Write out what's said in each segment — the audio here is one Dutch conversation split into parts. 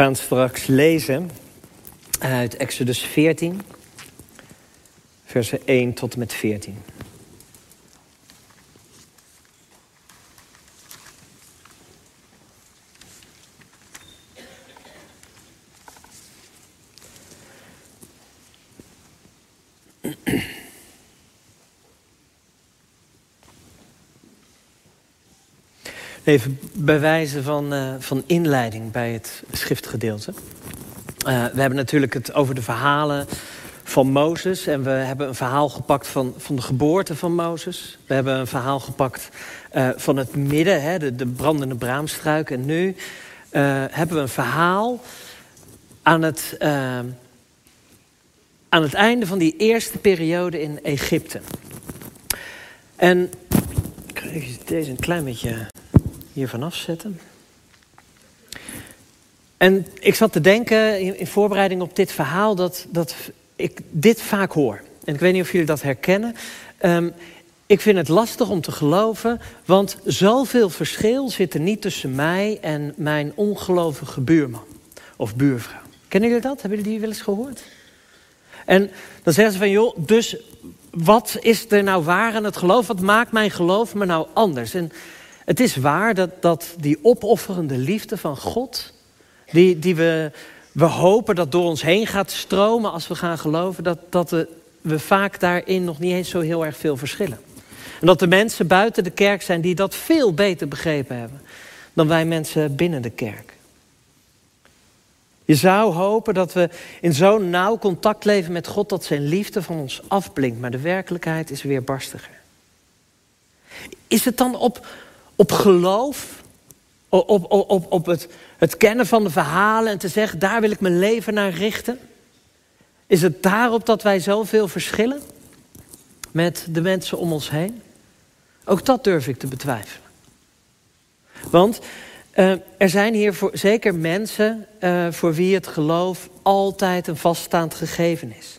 gaan straks lezen uit Exodus 14, versen 1 tot en met 14. Even bij wijze van, uh, van inleiding bij het schriftgedeelte. Uh, we hebben natuurlijk het over de verhalen van Mozes. En we hebben een verhaal gepakt van, van de geboorte van Mozes. We hebben een verhaal gepakt uh, van het midden, hè, de, de brandende braamstruik. En nu hebben we een verhaal aan het, aan het einde van die eerste periode in Egypte. En ik ga even deze een klein beetje hier vanaf zetten. En ik zat te denken in, in, voorbereiding op dit verhaal dat, dat ik dit vaak hoor. En ik weet niet of jullie dat herkennen. Um, ik vind het lastig om te geloven, want zoveel verschil zit er niet tussen mij en mijn ongelovige buurman of buurvrouw. Kennen jullie dat? Hebben jullie die wel eens gehoord? En dan zeggen ze van, joh, dus wat is er nou waar aan het geloof? Wat maakt mijn geloof me nou anders? En het is waar dat, dat die opofferende liefde van God, die, die we, we hopen dat door ons heen gaat stromen als we gaan geloven, dat, dat we, we vaak daarin nog niet eens zo heel erg veel verschillen. En dat er mensen buiten de kerk zijn die dat veel beter begrepen hebben dan wij mensen binnen de kerk. Je zou hopen dat we in zo'n nauw contact leven met God dat zijn liefde van ons afblinkt, maar de werkelijkheid is weer barstiger. Is het dan op, op geloof, op, op, op, op het, het kennen van de verhalen en te zeggen, daar wil ik mijn leven naar richten? Is het daarop dat wij zoveel verschillen met de mensen om ons heen? Ook dat durf ik te betwijfelen. Want uh, er zijn hier zeker mensen uh, voor wie het geloof altijd een vaststaand gegeven is.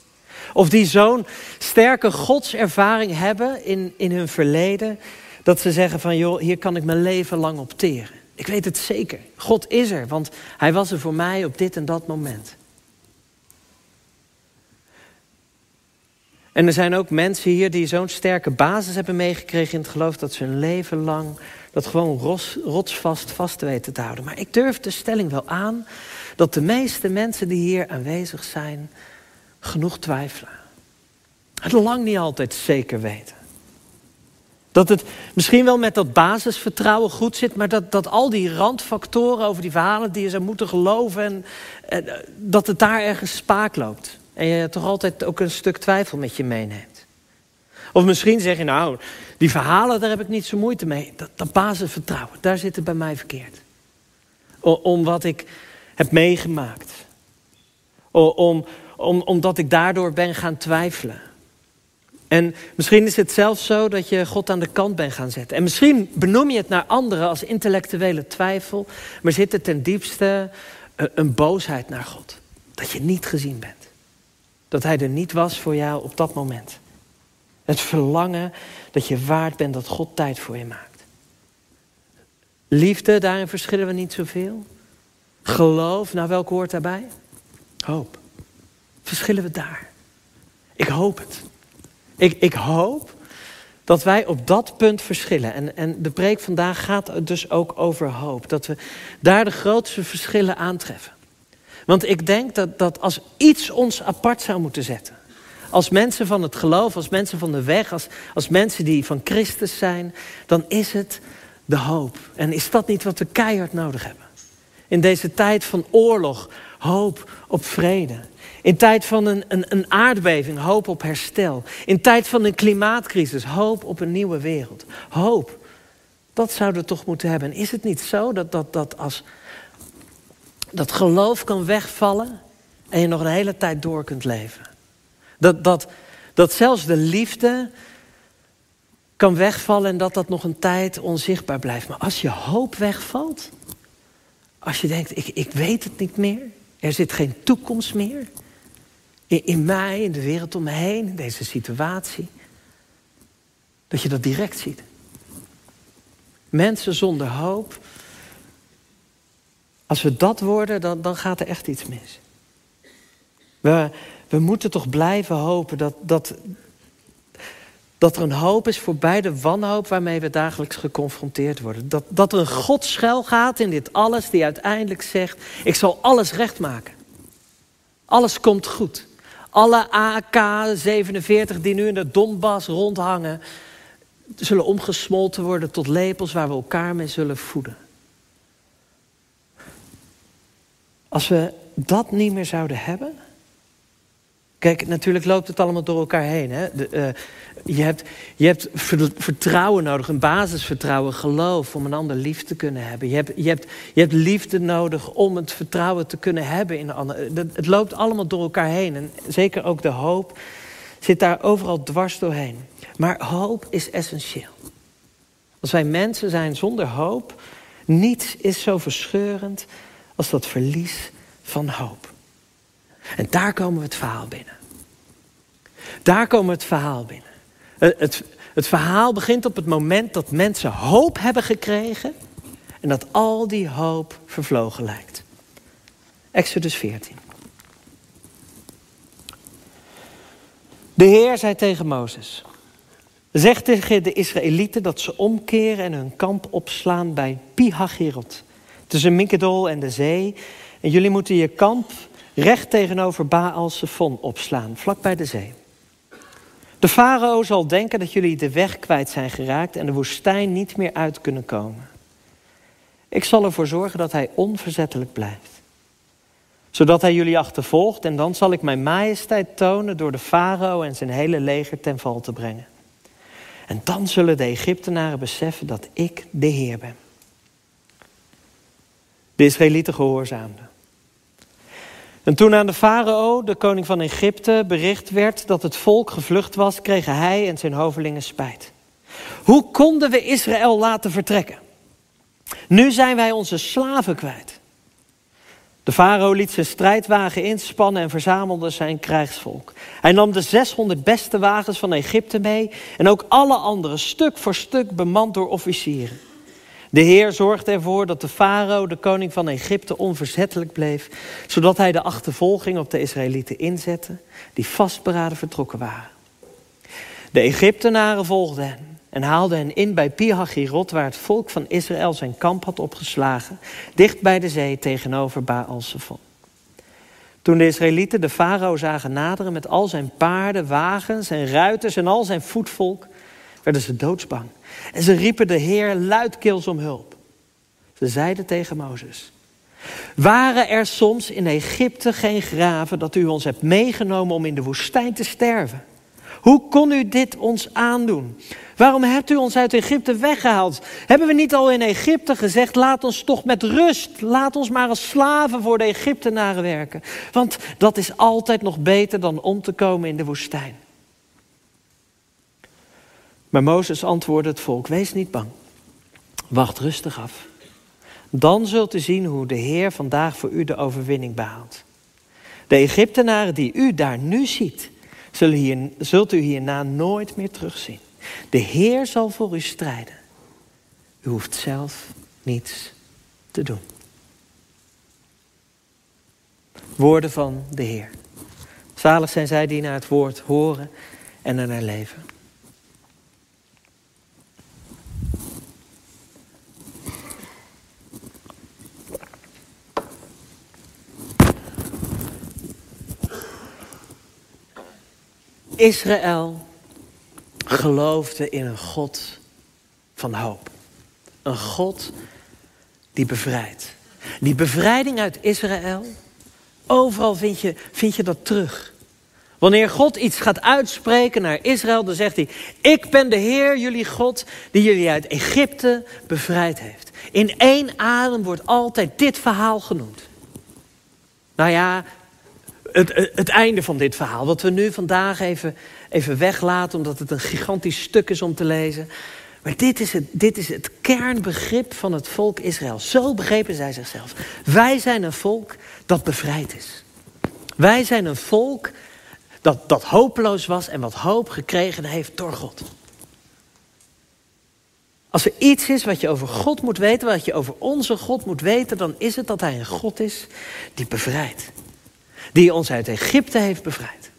Of die zo'n sterke godservaring hebben in, in hun verleden, dat ze zeggen van joh, hier kan ik mijn leven lang op teren. Ik weet het zeker. God is er, want hij was er voor mij op dit en dat moment. En er zijn ook mensen hier die zo'n sterke basis hebben meegekregen in het geloof dat ze hun leven lang dat gewoon rotsvast vast weten te houden. Maar ik durf de stelling wel aan dat de meeste mensen die hier aanwezig zijn genoeg twijfelen. Het lang niet altijd zeker weten. Dat het misschien wel met dat basisvertrouwen goed zit, maar dat, dat al die randfactoren over die verhalen die je zou moeten geloven, en, en, dat het daar ergens spaak loopt. En je toch altijd ook een stuk twijfel met je meeneemt. Of misschien zeg je nou, die verhalen daar heb ik niet zo moeite mee. Dat, dat basisvertrouwen, daar zit het bij mij verkeerd. Om, om wat ik heb meegemaakt. Om, om, omdat ik daardoor ben gaan twijfelen. En misschien is het zelfs zo dat je God aan de kant bent gaan zetten. En misschien benoem je het naar anderen als intellectuele twijfel, maar zit er ten diepste eh, een boosheid naar God. Dat je niet gezien bent. Dat Hij er niet was voor jou op dat moment. Het verlangen dat je waard bent dat God tijd voor je maakt. Liefde, daarin verschillen we niet zoveel. Geloof, nou welk woord daarbij? Hoop. Verschillen we daar? Ik hoop het. Ik, ik hoop dat wij op dat punt verschillen. En, en de preek vandaag gaat dus ook over hoop. Dat we daar de grootste verschillen aantreffen. Want ik denk dat, dat als iets ons apart zou moeten zetten. Als mensen van het geloof, als mensen van de weg, als, als mensen die van Christus zijn, dan is het de hoop. En is dat niet wat we keihard nodig hebben? In deze tijd van oorlog, hoop op vrede. In tijd van een, een, een, aardbeving, hoop op herstel. In tijd van een klimaatcrisis, hoop op een nieuwe wereld. Hoop, dat zouden we toch moeten hebben. En is het niet zo dat, dat, dat als dat geloof kan wegvallen en je nog een hele tijd door kunt leven? Dat, dat, dat zelfs de liefde kan wegvallen en dat dat nog een tijd onzichtbaar blijft. Maar als je hoop wegvalt, als je denkt, ik, ik weet het niet meer, er zit geen toekomst meer, in, in mij, in de wereld om me heen, in deze situatie. Dat je dat direct ziet. Mensen zonder hoop. Als we dat worden, dan, dan gaat er echt iets mis. We, we moeten toch blijven hopen dat, dat, dat er een hoop is voorbij de wanhoop waarmee we dagelijks geconfronteerd worden. Dat, dat er een God schuil gaat in dit alles die uiteindelijk zegt, ik zal alles recht maken. Alles komt goed. Alle AK-47 die nu in de Donbass rondhangen, zullen omgesmolten worden tot lepels waar we elkaar mee zullen voeden. Als we dat niet meer zouden hebben. Kijk, natuurlijk loopt het allemaal door elkaar heen. Hè? De, uh, je hebt, je hebt vertrouwen nodig, een basisvertrouwen, geloof om een ander lief te kunnen hebben. Je hebt, je hebt, je hebt liefde nodig om het vertrouwen te kunnen hebben in de ander. Het loopt allemaal door elkaar heen. En zeker ook de hoop zit daar overal dwars doorheen. Maar hoop is essentieel. Als wij mensen zijn zonder hoop, niets is zo verscheurend als dat verlies van hoop. En daar komen we het verhaal binnen. Daar komen we het verhaal binnen. Het, het verhaal begint op het moment dat mensen hoop hebben gekregen en dat al die hoop vervlogen lijkt. Exodus 14. De Heer zei tegen Mozes: Zeg tegen de Israëlieten dat ze omkeren en hun kamp opslaan bij Pihagirot, tussen Mikkedol en de zee. En jullie moeten je kamp recht tegenover Baal Zephon opslaan, vlak bij de zee. De farao zal denken dat jullie de weg kwijt zijn geraakt en de woestijn niet meer uit kunnen komen. Ik zal ervoor zorgen dat hij onverzettelijk blijft. Zodat hij jullie achtervolgt en dan zal ik mijn majesteit tonen door de farao en zijn hele leger ten val te brengen. En dan zullen de Egyptenaren beseffen dat ik de Heer ben. De Israëlieten gehoorzaamden. En toen aan de farao, de koning van Egypte, bericht werd dat het volk gevlucht was, kregen hij en zijn hovelingen spijt. Hoe konden we Israël laten vertrekken? Nu zijn wij onze slaven kwijt. De farao liet zijn strijdwagen inspannen en verzamelde zijn krijgsvolk. Hij nam de 600 beste wagens van Egypte mee en ook alle andere, stuk voor stuk bemand door officieren. De Heer zorgde ervoor dat de farao, de koning van Egypte, onverzettelijk bleef, zodat hij de achtervolging op de Israëlieten inzette, die vastberaden vertrokken waren. De Egyptenaren volgden hen en haalden hen in bij Pihagirot, waar het volk van Israël zijn kamp had opgeslagen, dicht bij de zee tegenover Baal-Zephon. Toen de Israëlieten de farao zagen naderen met al zijn paarden, wagens en ruiters en al zijn voetvolk, werden ze doodsbang. En ze riepen de Heer luidkeels om hulp. Ze zeiden tegen Mozes: Waren er soms in Egypte geen graven dat u ons hebt meegenomen om in de woestijn te sterven? Hoe kon u dit ons aandoen? Waarom hebt u ons uit Egypte weggehaald? Hebben we niet al in Egypte gezegd: laat ons toch met rust, laat ons maar als slaven voor de Egyptenaren werken? Want dat is altijd nog beter dan om te komen in de woestijn. Maar Mozes antwoordde het volk: Wees niet bang. Wacht rustig af. Dan zult u zien hoe de Heer vandaag voor u de overwinning behaalt. De Egyptenaren die u daar nu ziet, hier, zult u hierna nooit meer terugzien. De Heer zal voor u strijden. U hoeft zelf niets te doen. Woorden van de Heer. Zalig zijn zij die naar het woord horen en er naar leven. Israël geloofde in een God van hoop. Een God die bevrijdt. Die bevrijding uit Israël, overal vind je, vind je dat terug. Wanneer God iets gaat uitspreken naar Israël, dan zegt hij: Ik ben de Heer, jullie God, die jullie uit Egypte bevrijd heeft. In één adem wordt altijd dit verhaal genoemd. Nou ja, het, het, einde van dit verhaal. Wat we nu vandaag even, even weglaten, omdat het een gigantisch stuk is om te lezen. Maar dit is, het, dit is het kernbegrip van het volk Israël. Zo begrepen zij zichzelf. Wij zijn een volk dat bevrijd is. Wij zijn een volk dat, dat hopeloos was en wat hoop gekregen heeft door God. Als er iets is wat je over God moet weten, wat je over onze God moet weten, dan is het dat Hij een God is die bevrijdt. Die ons uit Egypte heeft bevrijd.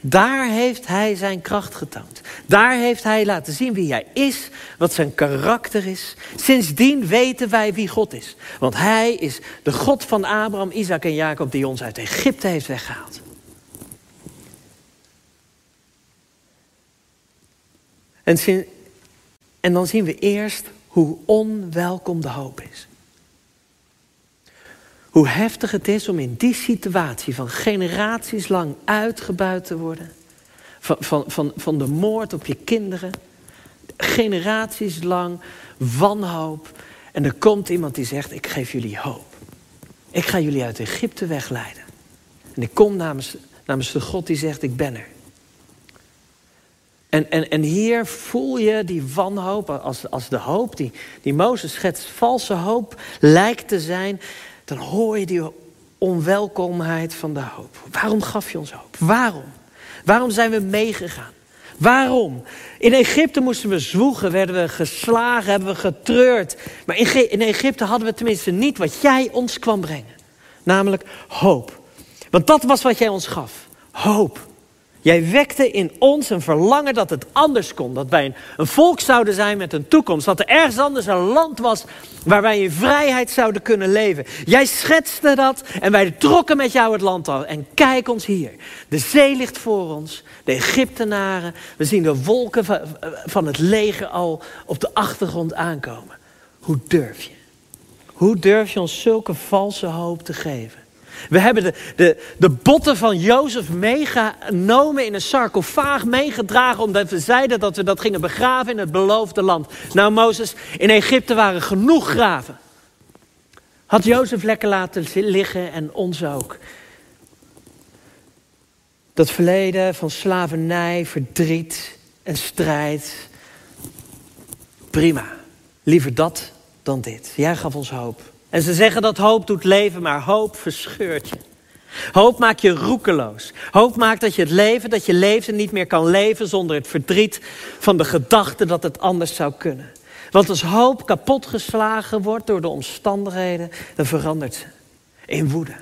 Daar heeft Hij zijn kracht getoond. Daar heeft Hij laten zien wie Hij is, wat zijn karakter is. Sindsdien weten wij wie God is. Want Hij is de God van Abraham, Isaac en Jacob die ons uit Egypte heeft weggehaald. En, en dan zien we eerst hoe onwelkom de hoop is. Hoe heftig het is om in die situatie van generaties lang uitgebuit te worden. Van, van, van, van de moord op je kinderen. Generaties lang wanhoop. En er komt iemand die zegt, ik geef jullie hoop. Ik ga jullie uit Egypte wegleiden. En ik kom namens, namens de God die zegt, ik ben er. En, en, en hier voel je die wanhoop als, als de hoop die, die Mozes schetst, valse hoop lijkt te zijn. Dan hoor je die onwelkomheid van de hoop. Waarom gaf je ons hoop? Waarom? Waarom zijn we meegegaan? Waarom? In Egypte moesten we zwoegen, werden we geslagen, hebben we getreurd. Maar in, Egypte hadden we tenminste niet wat jij ons kwam brengen. Namelijk hoop. Want dat was wat jij ons gaf. Hoop. Jij wekte in ons een verlangen dat het anders kon. Dat wij een, volk zouden zijn met een toekomst. Dat er ergens anders een land was waar wij in vrijheid zouden kunnen leven. Jij schetste dat en wij trokken met jou het land al. En kijk ons hier. De zee ligt voor ons. De Egyptenaren. We zien de wolken van het leger al op de achtergrond aankomen. Hoe durf je? Hoe durf je ons zulke valse hoop te geven? We hebben de, de, de botten van Jozef meegenomen in een sarcofaag, meegedragen omdat we zeiden dat we dat gingen begraven in het beloofde land. Nou Mozes, in Egypte waren genoeg graven. Had Jozef lekker laten liggen en ons ook. Dat verleden van slavernij, verdriet en strijd. Prima. Liever dat dan dit. Jij gaf ons hoop. En ze zeggen dat hoop doet leven, maar hoop verscheurt je. Hoop maakt je roekeloos. Hoop maakt dat je het leven dat je leeft niet meer kan leven zonder het verdriet van de gedachte dat het anders zou kunnen. Want als hoop kapotgeslagen wordt door de omstandigheden, dan verandert ze in woede,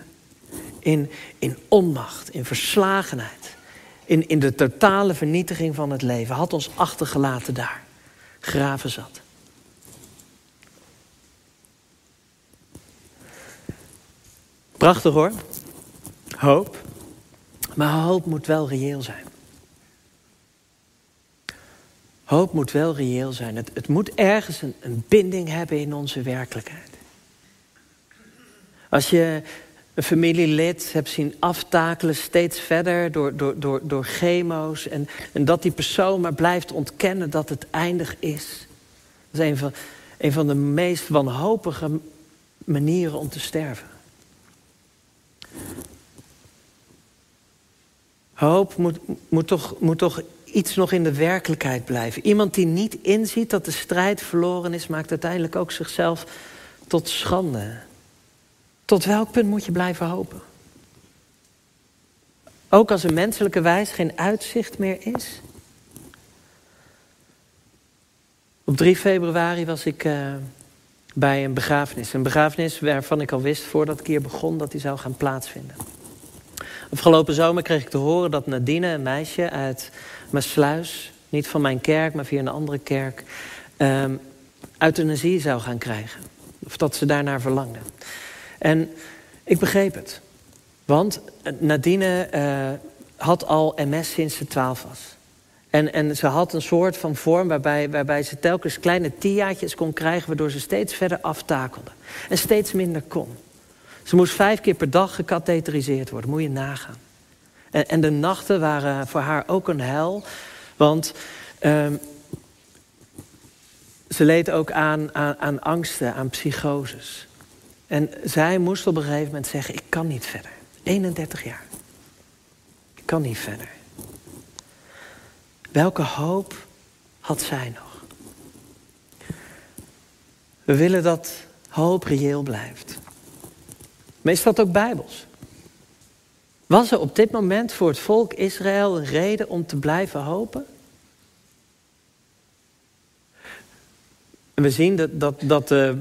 in, in onmacht, in verslagenheid, in, in de totale vernietiging van het leven. Had ons achtergelaten daar, graven zat. Prachtig hoor. Hoop. Maar hoop moet wel reëel zijn. Hoop moet wel reëel zijn. Het, het moet ergens een, een binding hebben in onze werkelijkheid. Als je een familielid hebt zien aftakelen steeds verder door, door, door, door chemo's. En, en dat die persoon maar blijft ontkennen dat het eindig is. Dat is een van, een van de meest wanhopige manieren om te sterven. Hoop moet, moet, toch, moet toch iets nog in de werkelijkheid blijven. Iemand die niet inziet dat de strijd verloren is, maakt uiteindelijk ook zichzelf tot schande. Tot welk punt moet je blijven hopen? Ook als er menselijke wijs geen uitzicht meer is. Op 3 februari was ik uh, bij een begrafenis. Een begrafenis waarvan ik al wist voordat ik hier begon dat die zou gaan plaatsvinden. Afgelopen zomer kreeg ik te horen dat Nadine, een meisje uit Maasluis, niet van mijn kerk, maar via een andere kerk, um, euthanasie zou gaan krijgen. Of dat ze daarnaar verlangde. En ik begreep het. Want Nadine uh, had al MS sinds ze twaalf was. En, en ze had een soort van vorm waarbij, waarbij ze telkens kleine tiaatjes kon krijgen... waardoor ze steeds verder aftakelde. En steeds minder kon. Ze moest vijf keer per dag gecatheteriseerd worden, moet je nagaan. En, en de nachten waren voor haar ook een hel, want um, ze leed ook aan, aan, aan angsten, aan psychoses. En zij moest op een gegeven moment zeggen, ik kan niet verder. 31 jaar. Ik kan niet verder. Welke hoop had zij nog? We willen dat hoop reëel blijft. Maar is dat ook bijbels? Was er op dit moment voor het volk Israël een reden om te blijven hopen? En we zien dat, dat, dat de,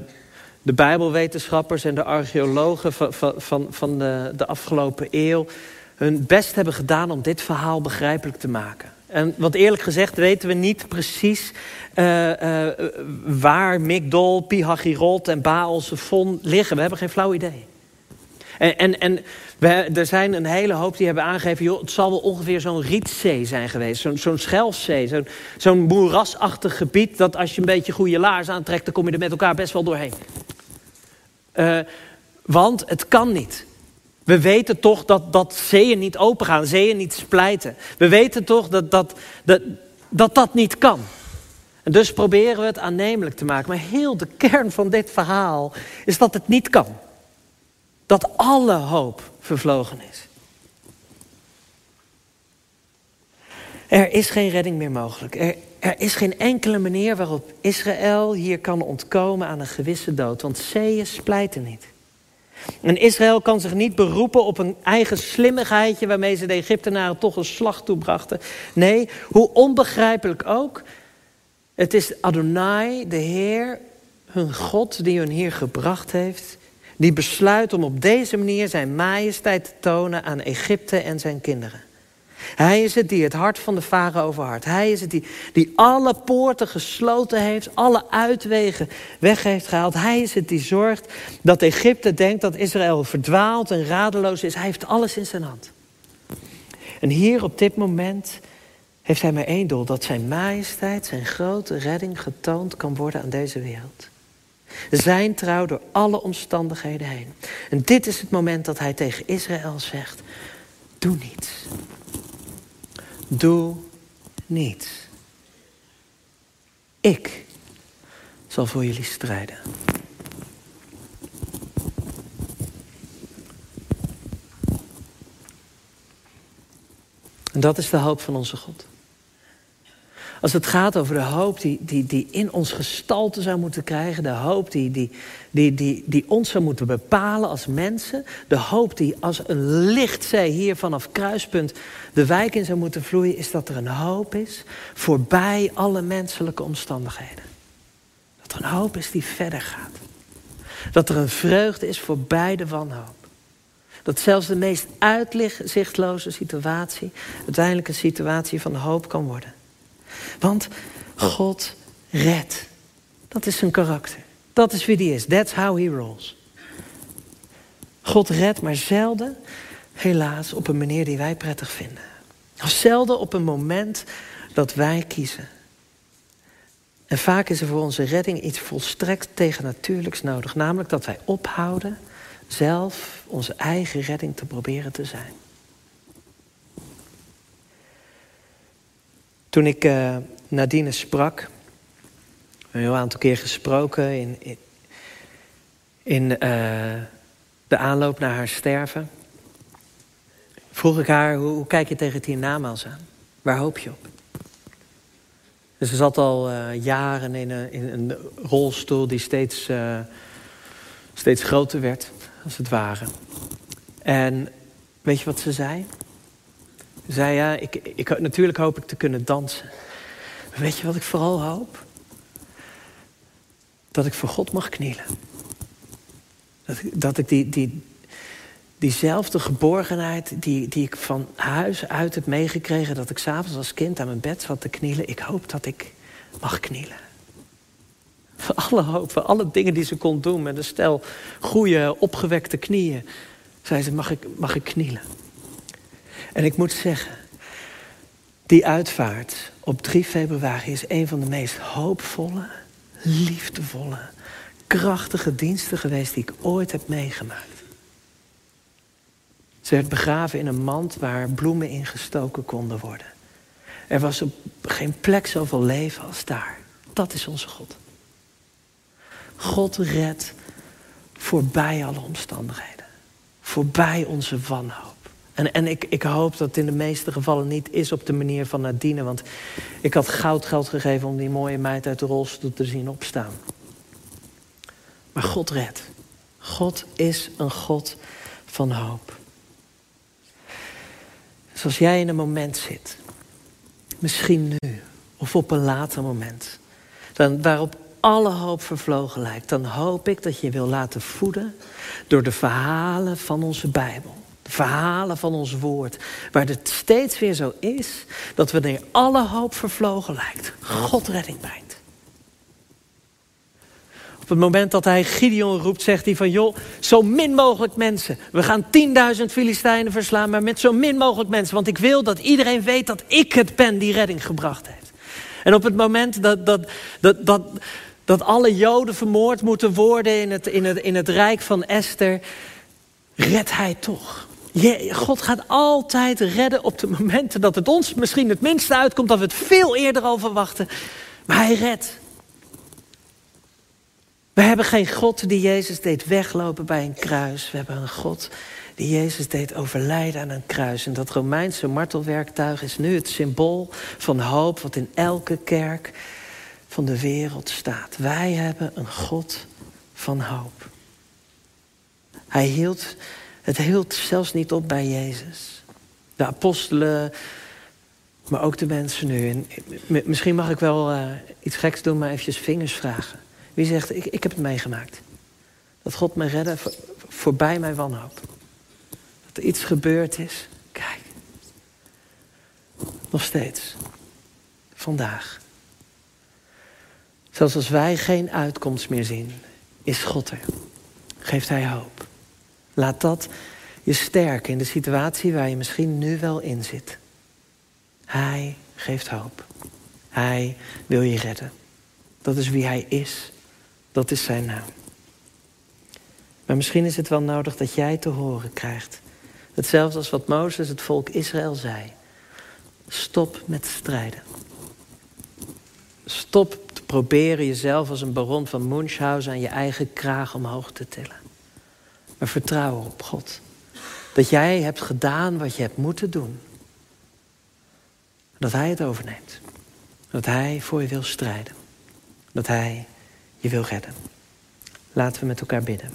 de Bijbelwetenschappers en de archeologen van, van, van de, de afgelopen eeuw hun best hebben gedaan om dit verhaal begrijpelijk te maken. En wat eerlijk gezegd weten we niet precies uh, uh, waar Migdol, Pihagirot en Baal liggen. We hebben geen flauw idee. En, en, en we, er zijn een hele hoop die hebben aangegeven... Joh, het zal wel ongeveer zo'n rietzee zijn geweest. Zo'n zo'n schelfzee, zo'n zo'n moerasachtig gebied... dat als je een beetje goede laars aantrekt... dan kom je er met elkaar best wel doorheen. Uh, want het kan niet. We weten toch dat, dat zeeën niet opengaan, zeeën niet splijten. We weten toch dat dat, dat, dat, dat niet kan. En dus proberen we het aannemelijk te maken. Maar heel de kern van dit verhaal is dat het niet kan. Dat alle hoop vervlogen is. Er is geen redding meer mogelijk. Er, er is geen enkele manier waarop Israël hier kan ontkomen aan een gewisse dood. Want zeeën splijten niet. En Israël kan zich niet beroepen op een eigen slimmigheidje waarmee ze de Egyptenaren toch een slag toebrachten. Nee, hoe onbegrijpelijk ook, het is Adonai, de Heer, hun God, die hun hier gebracht heeft, die besluit om op deze manier zijn majesteit te tonen aan Egypte en zijn kinderen. Hij is het die het hart van de farao overhart. Hij is het die, die alle poorten gesloten heeft, alle uitwegen weg heeft gehaald. Hij is het die zorgt dat Egypte denkt dat Israël verdwaald en radeloos is. Hij heeft alles in zijn hand. En hier op dit moment heeft hij maar één doel: dat zijn majesteit, zijn grote redding getoond kan worden aan deze wereld. Zijn trouw door alle omstandigheden heen. En dit is het moment dat hij tegen Israël zegt: Doe niets. Doe niets. Ik zal voor jullie strijden. En dat is de hoop van onze God. Als het gaat over de hoop die, die, die in ons gestalte zou moeten krijgen, de hoop die, die, die, die, die ons zou moeten bepalen als mensen, de hoop die als een lichtzee hier vanaf kruispunt de wijk in zou moeten vloeien, is dat er een hoop is voorbij alle menselijke omstandigheden. Dat er een hoop is die verder gaat. Dat er een vreugde is voorbij de wanhoop. Dat zelfs de meest uitzichtloze situatie uiteindelijk een situatie van hoop kan worden. Want God redt. Dat is zijn karakter. Dat is wie hij is. That's how he rolls. God redt, maar zelden, helaas, op een manier die wij prettig vinden. Of zelden op een moment dat wij kiezen. En vaak is er voor onze redding iets volstrekt tegennatuurlijks nodig. Namelijk dat wij ophouden zelf onze eigen redding te proberen te zijn. Toen ik uh, Nadine sprak, een heel aantal keer gesproken in, in, uh, de aanloop naar haar sterven, vroeg ik haar, hoe, hoe kijk je tegen tien namaals aan? Waar hoop je op? Dus ze zat al uh, jaren in een, in een, rolstoel die steeds, steeds groter werd, als het ware. En weet je wat ze zei? Zei ja, ik, ik, natuurlijk hoop ik te kunnen dansen. Maar weet je wat ik vooral hoop? Dat ik voor God mag knielen. Dat, dat ik die, die, diezelfde geborgenheid die, die ik van huis uit heb meegekregen... dat ik s'avonds als kind aan mijn bed zat te knielen... ik hoop dat ik mag knielen. Voor alle hoop, voor alle dingen die ze kon doen... met een stel goede, opgewekte knieën... zei ze, mag ik, mag ik knielen? En ik moet zeggen, die uitvaart op 3 februari is een van de meest hoopvolle, liefdevolle, krachtige diensten geweest die ik ooit heb meegemaakt. Ze werd begraven in een mand waar bloemen in gestoken konden worden. Er was op geen plek zoveel leven als daar. Dat is onze God. God redt voorbij alle omstandigheden. Voorbij onze wanhoop. En, en ik, ik hoop dat het in de meeste gevallen niet is op de manier van Nadine. Want ik had goud geld gegeven om die mooie meid uit de rolstoel te zien opstaan. Maar God redt. God is een God van hoop. Dus als jij in een moment zit, misschien nu of op een later moment, dan waarop alle hoop vervlogen lijkt, dan hoop ik dat je wil laten voeden door de verhalen van onze Bijbel. Verhalen van ons woord. Waar het steeds weer zo is dat wanneer alle hoop vervlogen lijkt, God redding brengt. Op het moment dat hij Gideon roept, zegt hij van joh, zo min mogelijk mensen. We gaan 10.000 Filistijnen verslaan, maar met zo min mogelijk mensen. Want ik wil dat iedereen weet dat ik het ben die redding gebracht heeft. En op het moment dat, dat, dat, dat, dat alle Joden vermoord moeten worden in het, in, het, in het rijk van Esther, redt hij toch. God gaat altijd redden op de momenten dat het ons misschien het minste uitkomt, dat we het veel eerder al verwachten. Maar hij redt. We hebben geen God die Jezus deed weglopen bij een kruis. We hebben een God die Jezus deed overlijden aan een kruis. En dat Romeinse martelwerktuig is nu het symbool van hoop wat in elke kerk van de wereld staat. Wij hebben een God van hoop. Hij hield, het hield zelfs niet op bij Jezus. De apostelen, maar ook de mensen nu. En misschien mag ik wel uh, iets geks doen, maar eventjes vingers vragen. Wie zegt, ik, ik heb het meegemaakt. Dat God mij redde voor, voorbij mijn wanhoop. Dat er iets gebeurd is. Kijk. Nog steeds. Vandaag. Zelfs als wij geen uitkomst meer zien, is God er. Geeft Hij hoop. Laat dat je sterken in de situatie waar je misschien nu wel in zit. Hij geeft hoop. Hij wil je redden. Dat is wie Hij is. Dat is Zijn naam. Maar misschien is het wel nodig dat jij te horen krijgt. Hetzelfde als wat Mozes het volk Israël zei. Stop met strijden. Stop proberen jezelf als een baron van Munchausen aan je eigen kraag omhoog te tillen. Maar vertrouw op God. Dat jij hebt gedaan wat je hebt moeten doen. Dat Hij het overneemt. Dat Hij voor je wil strijden. Dat Hij je wil redden. Laten we met elkaar bidden.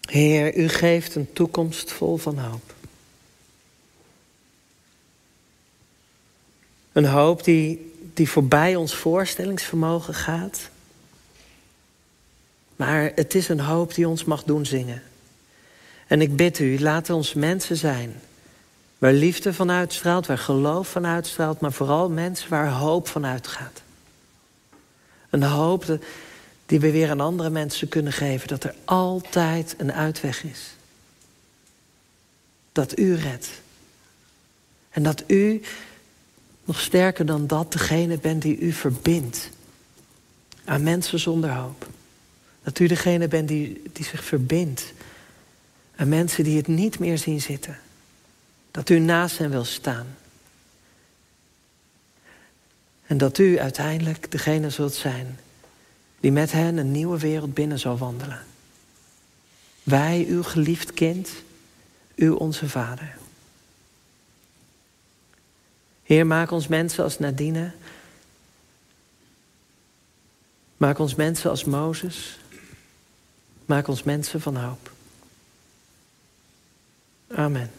Heer, u geeft een toekomst vol van hoop. Een hoop die, die voorbij ons voorstellingsvermogen gaat. Maar het is een hoop die ons mag doen zingen. En ik bid u, laat ons mensen zijn. Waar liefde van uitstraalt, waar geloof van uitstraalt, maar vooral mensen waar hoop van uitgaat. Een hoop die we weer aan andere mensen kunnen geven. Dat er altijd een uitweg is. Dat u redt. En dat u, nog sterker dan dat, degene bent die u verbindt aan mensen zonder hoop. Dat u degene bent die, die zich verbindt aan mensen die het niet meer zien zitten. Dat u naast hen wil staan. En dat u uiteindelijk degene zult zijn die met hen een nieuwe wereld binnen zal wandelen. Wij, uw geliefd kind, u onze vader. Heer, maak ons mensen als Nadine. Maak ons mensen als Mozes. Maak ons mensen van hoop. Amen.